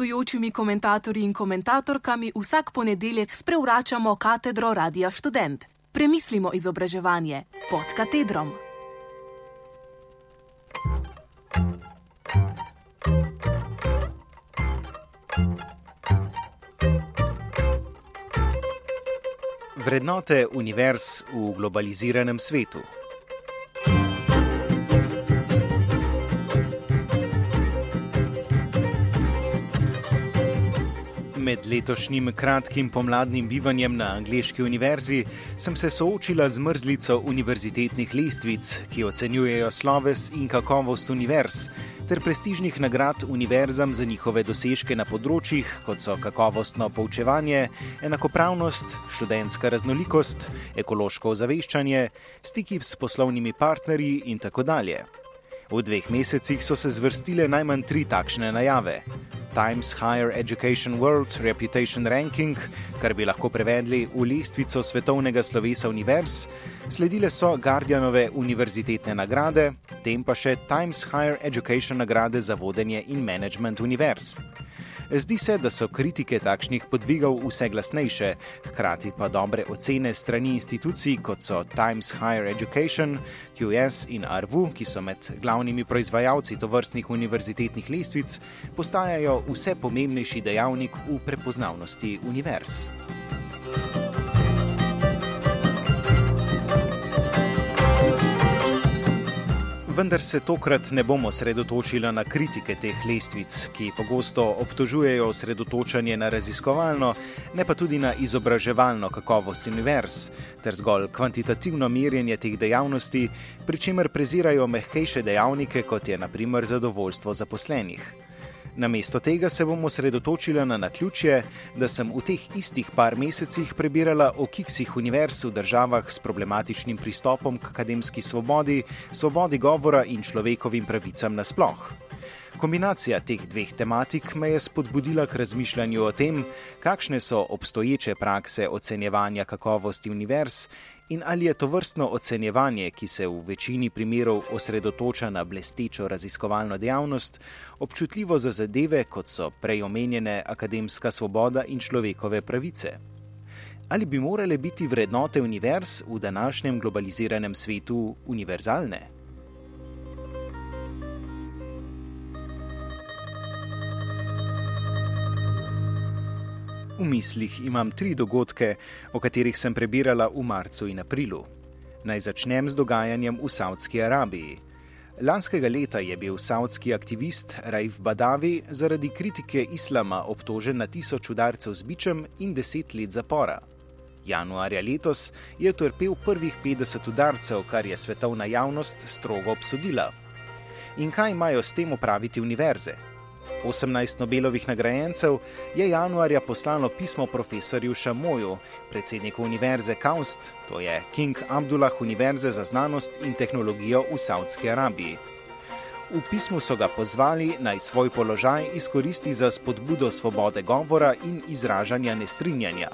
gostujočimi komentatorji in komentatorkami vsak ponedeljek sprevračamo katedro Radia Student. Premislimo izobraževanje pod katedrom. Vrednote univerz v globaliziranem svetu. Med letošnjim kratkim pomladnim bivanjem na angliški univerzi sem se soočila z mrzlico univerzitetnih lestvic, ki ocenjujejo sloves in kakovost univerz, ter prestižnih nagrad univerzam za njihove dosežke na področjih, kot so kakovostno poučevanje, enakopravnost, študentska raznolikost, ekološko ozaveščanje, stiki s poslovnimi partnerji in tako dalje. V dveh mesecih so se zvrstile najmanj tri takšne najave. Times Higher Education World Reputation Ranking, kar bi lahko prevedli v lestvico svetovnega slovesa univerz, sledile so Guardianove univerzitetne nagrade, tem pa še Times Higher Education nagrade za vodenje in management univerz. Zdi se, da so kritike takšnih podvigov vse glasnejše, hkrati pa dobre ocene strani institucij kot so Times Higher Education, QS in RVU, ki so med glavnimi proizvajalci tovrstnih univerzitetnih lestvic, postajajo vse pomembnejši dejavnik v prepoznavnosti univerz. Vendar se tokrat ne bomo sredotočili na kritike teh lestvic, ki pogosto obtožujejo osredotočanje na raziskovalno, ne pa tudi na izobraževalno kakovost univerz, ter zgolj kvantitativno merjenje teh dejavnosti, pri čemer prezirajo mehkejše dejavnike, kot je naprimer zadovoljstvo zaposlenih. Namesto tega se bomo sredotočili na naključje, da sem v teh istih par mesecih prebirala o kiksih univerz v državah s problematičnim pristopom k akademski svobodi, svobodi govora in človekovim pravicam nasploh. Kombinacija teh dveh tematik me je spodbudila k razmišljanju o tem, kakšne so obstoječe prakse ocenjevanja kakovosti univerz in ali je to vrstno ocenjevanje, ki se v večini primerov osredotoča na blestečo raziskovalno dejavnost, občutljivo za zadeve, kot so prej omenjene akademska svoboda in človekove pravice. Ali bi morale biti vrednote univerz v današnjem globaliziranem svetu univerzalne? V mislih imam tri dogodke, o katerih sem prebirala v marcu in aprilu. Naj začnem z dogajanjem v Saudski Arabiji. Lanskega leta je bil saudski aktivist Raif Badavi zaradi kritike islama obtožen na tisoč udarcev z bičem in deset let zapora. Januarja letos je utrpel prvih 50 udarcev, kar je svetovna javnost strogo obsodila. In kaj imajo s tem opraviti univerze? 18 Nobelovih nagrajencev je januarja poslalo pismo profesorju Šamoju, predsedniku Univerze Kaust, to je King Abdullah Univerze za znanost in tehnologijo v Saudski Arabiji. V pismu so ga pozvali naj svoj položaj izkoristi za spodbudo svobode govora in izražanja nestrinjanja.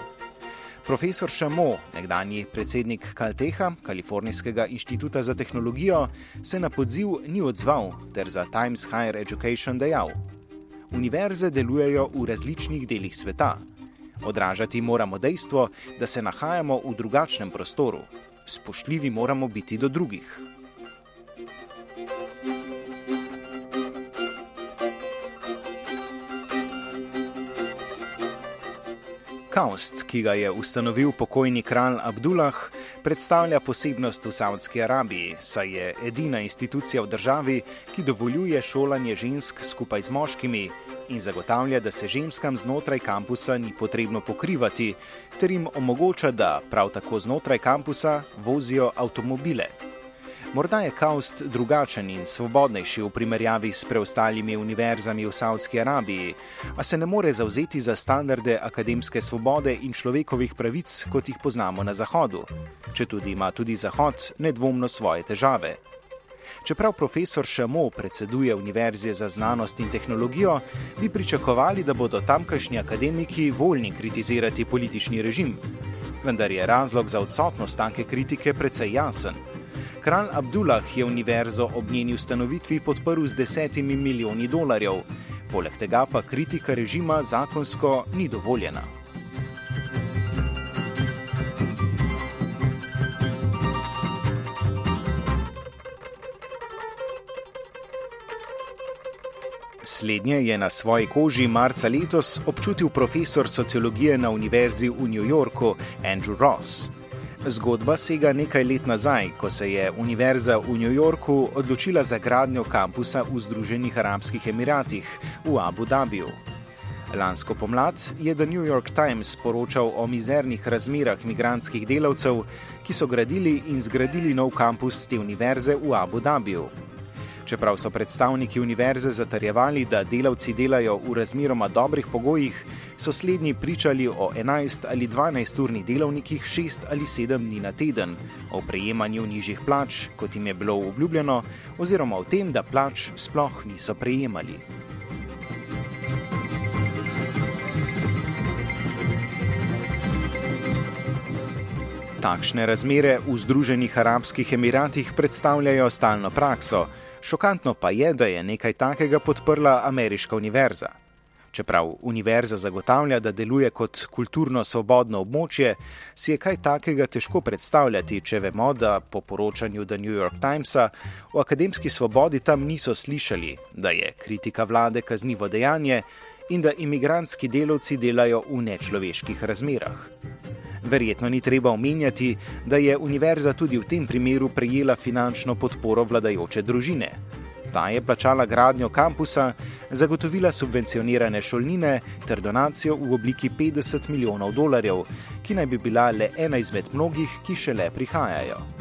Profesor Šamo, nekdanji predsednik Kalteha, Kalifornijskega inštituta za tehnologijo, se na podziv ni odzval ter za Times Higher Education dejal: univerze delujejo v različnih delih sveta. Odražati moramo dejstvo, da se nahajamo v drugačnem prostoru. Spoštljivi moramo biti do drugih. Kaust, ki ga je ustanovil pokojni kralj Abdullah, predstavlja posebnost v Saudski Arabiji, saj je edina institucija v državi, ki dovoljuje šolanje žensk skupaj z moškimi in zagotavlja, da se ženskam znotraj kampusa ni potrebno pokrivati, ter jim omogoča, da prav tako znotraj kampusa vozijo avtomobile. Morda je Kaust drugačen in svobodnejši v primerjavi s preostalimi univerzami v Saudski Arabiji, a se ne more zauzeti za standarde akademske svobode in človekovih pravic, kot jih poznamo na Zahodu, če tudi ima tudi Zahod nedvomno svoje težave. Čeprav profesor Šamo predseduje Univerzi za znanost in tehnologijo, bi pričakovali, da bodo tamkajšnji akademiki voljni kritizirati politični režim. Vendar je razlog za odsotnost take kritike precej jasen. Kralj Abdullah je univerzo ob njeni ustanovitvi podprl z desetimi milijoni dolarjev. poleg tega pa kritika režima zakonsko ni dovoljena. Slednje je na svoji koži marca letos občutil profesor sociologije na Univerzi v New Yorku Andrew Ross. Zgodba sega nekaj let nazaj, ko se je Univerza v New Yorku odločila za gradnjo kampusa v Združenih arabskih emiratih v Abu Dhabiju. Lansko pomlad je The New York Times poročal o mizernih razmerah migranskih delavcev, ki so gradili in zgradili nov kampus te univerze v Abu Dhabiju. Čeprav so predstavniki univerze zatrjevali, da delavci delajo v razmeroma dobrih pogojih, so slednji pričali o 11 ali 12 urnih delovnikih 6 ali 7 dni na teden, o prejemanju nižjih plač, kot jim je bilo obljubljeno, oziroma o tem, da plač sploh niso prejemali. Takšne razmere v Združenih arabskih emiratih predstavljajo stalno prakso. Šokantno pa je, da je nekaj takega podprla ameriška univerza. Čeprav univerza zagotavlja, da deluje kot kulturno svobodno območje, si je kaj takega težko predstavljati, če vemo, da po poročanju The New York Timesa o akademski svobodi tam niso slišali, da je kritika vlade kaznivo dejanje in da imigrantski delavci delajo v nečloveških razmerah. Verjetno ni treba omenjati, da je univerza tudi v tem primeru prejela finančno podporo vladajoče družine. Ta je plačala gradnjo kampusa, zagotovila subvencionirane šolnine ter donacijo v obliki 50 milijonov dolarjev, ki naj bi bila le ena izmed mnogih, ki šele prihajajo.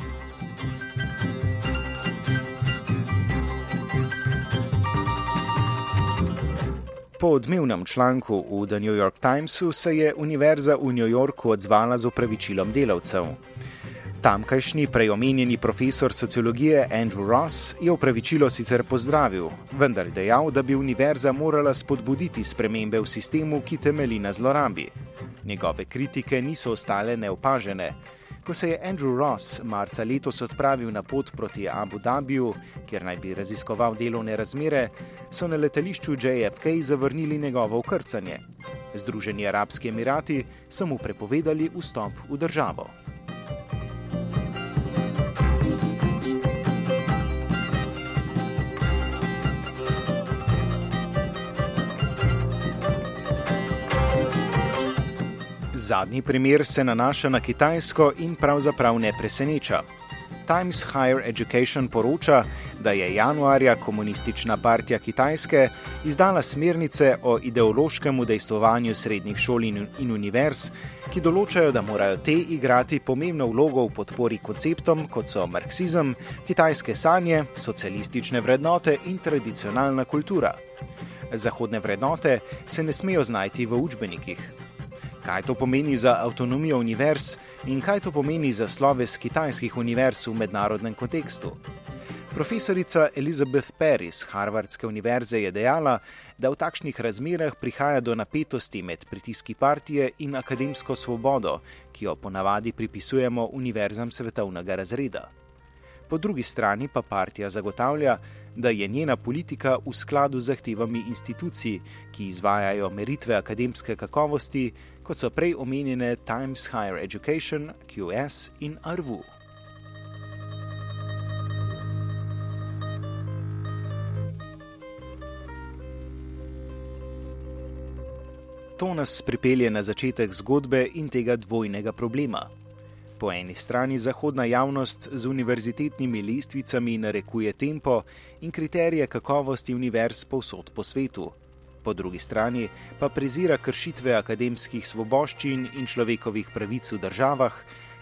Po odmevnem članku v The New York Timesu se je Univerza v New Yorku odzvala z upravičilom delavcev. Tamkajšnji preomenjeni profesor sociologije Andrew Ross je upravičilo sicer pozdravil, vendar dejal, da bi univerza morala spodbuditi spremembe v sistemu, ki temeli na zlorabi. Njegove kritike niso ostale neopažene. Ko se je Andrew Ross marca letos odpravil na pot proti Abu Dhabiju, kjer naj bi raziskoval delovne razmere, so na letališču JFK zavrnili njegovo ukrcanje. Združeni arabski emirati so mu prepovedali vstop v državo. Zadnji primer se nanaša na Kitajsko in pravzaprav ne preseneča. Times Higher Education poroča, da je januarja komunistična partija Kitajske izdala smernice o ideološkem udejstvovanju srednjih šol in univerz, ki določajo, da morajo te igrati pomembno vlogo v podpori konceptom, kot so marksizem, kitajske sanje, socialistične vrednote in tradicionalna kultura. Zahodne vrednote se ne smejo znajti v učbenikih kaj to pomeni za avtonomijo univerz in kaj to pomeni za sloves kitajskih univerz v mednarodnem kontekstu. Profesorica Elizabeth Perry z Harvardske univerze je dejala, da v takšnih razmerah prihaja do napetosti med pritiski partije in akademsko svobodo, ki jo ponavadi pripisujemo univerzam svetovnega razreda. Po drugi strani pa partija zagotavlja, da je njena politika v skladu z zahtevami institucij, ki izvajajo meritve akademske kakovosti, kot so prej omenjene Times Higher Education, QS in RVU. To nas pripelje na začetek zgodbe in tega dvojnega problema. Po eni strani zahodna javnost z univerzitetnimi listvicami narekuje tempo in kriterije kakovosti univerz povsod po svetu, po drugi strani pa prezira kršitve akademskih svoboščin in človekovih pravic v državah,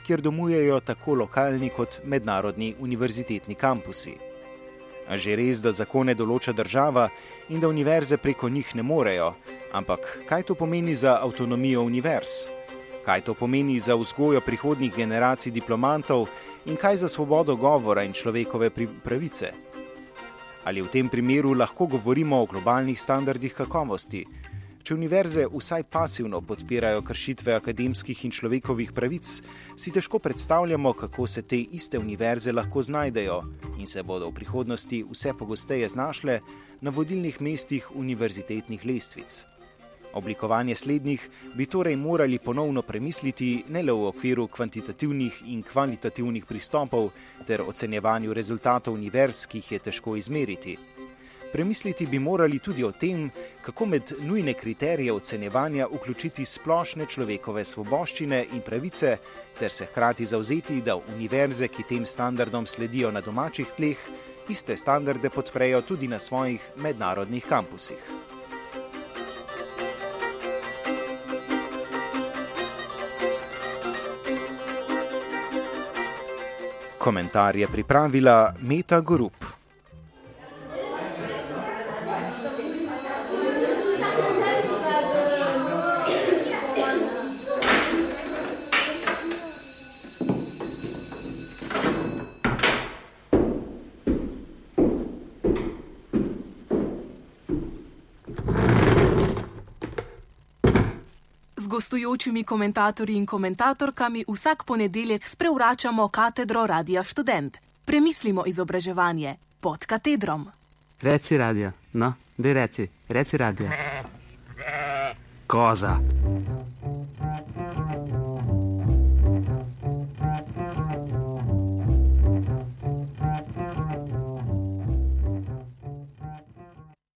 kjer domujejo tako lokalni kot mednarodni univerzitetni kampusi. A že res, da zakone določa država in da univerze preko njih ne morejo, ampak kaj to pomeni za avtonomijo univerz? kaj to pomeni za vzgojo prihodnjih generacij diplomantov in kaj za svobodo govora in človekove pravice. Ali v tem primeru lahko govorimo o globalnih standardih kakovosti? Če univerze vsaj pasivno podpirajo kršitve akademskih in človekovih pravic, si težko predstavljamo, kako se te iste univerze lahko znajdejo in se bodo v prihodnosti vse pogosteje znašle na vodilnih mestih univerzitetnih lestvic. Oblikovanje slednjih bi torej morali ponovno premisliti ne le v okviru kvantitativnih in kvalitativnih pristopov ter ocenjevanju rezultatov univerz, ki jih je težko izmeriti. Premisliti bi morali tudi o tem, kako med nujne kriterije ocenjevanja vključiti splošne človekove svoboščine in pravice, ter se hkrati zauzeti, da univerze, ki tem standardom sledijo na domačih tleh, iste standarde podprejo tudi na svojih mednarodnih kampusih. Komentar je pripravila Meta Group. Gostujočimi komentatorji in komentatorkami vsak ponedeljek sprevračamo katedro Radia Student. Premislimo izobraževanje pod katedrom. Reci radio, no, dej reci, reci radio. Koza.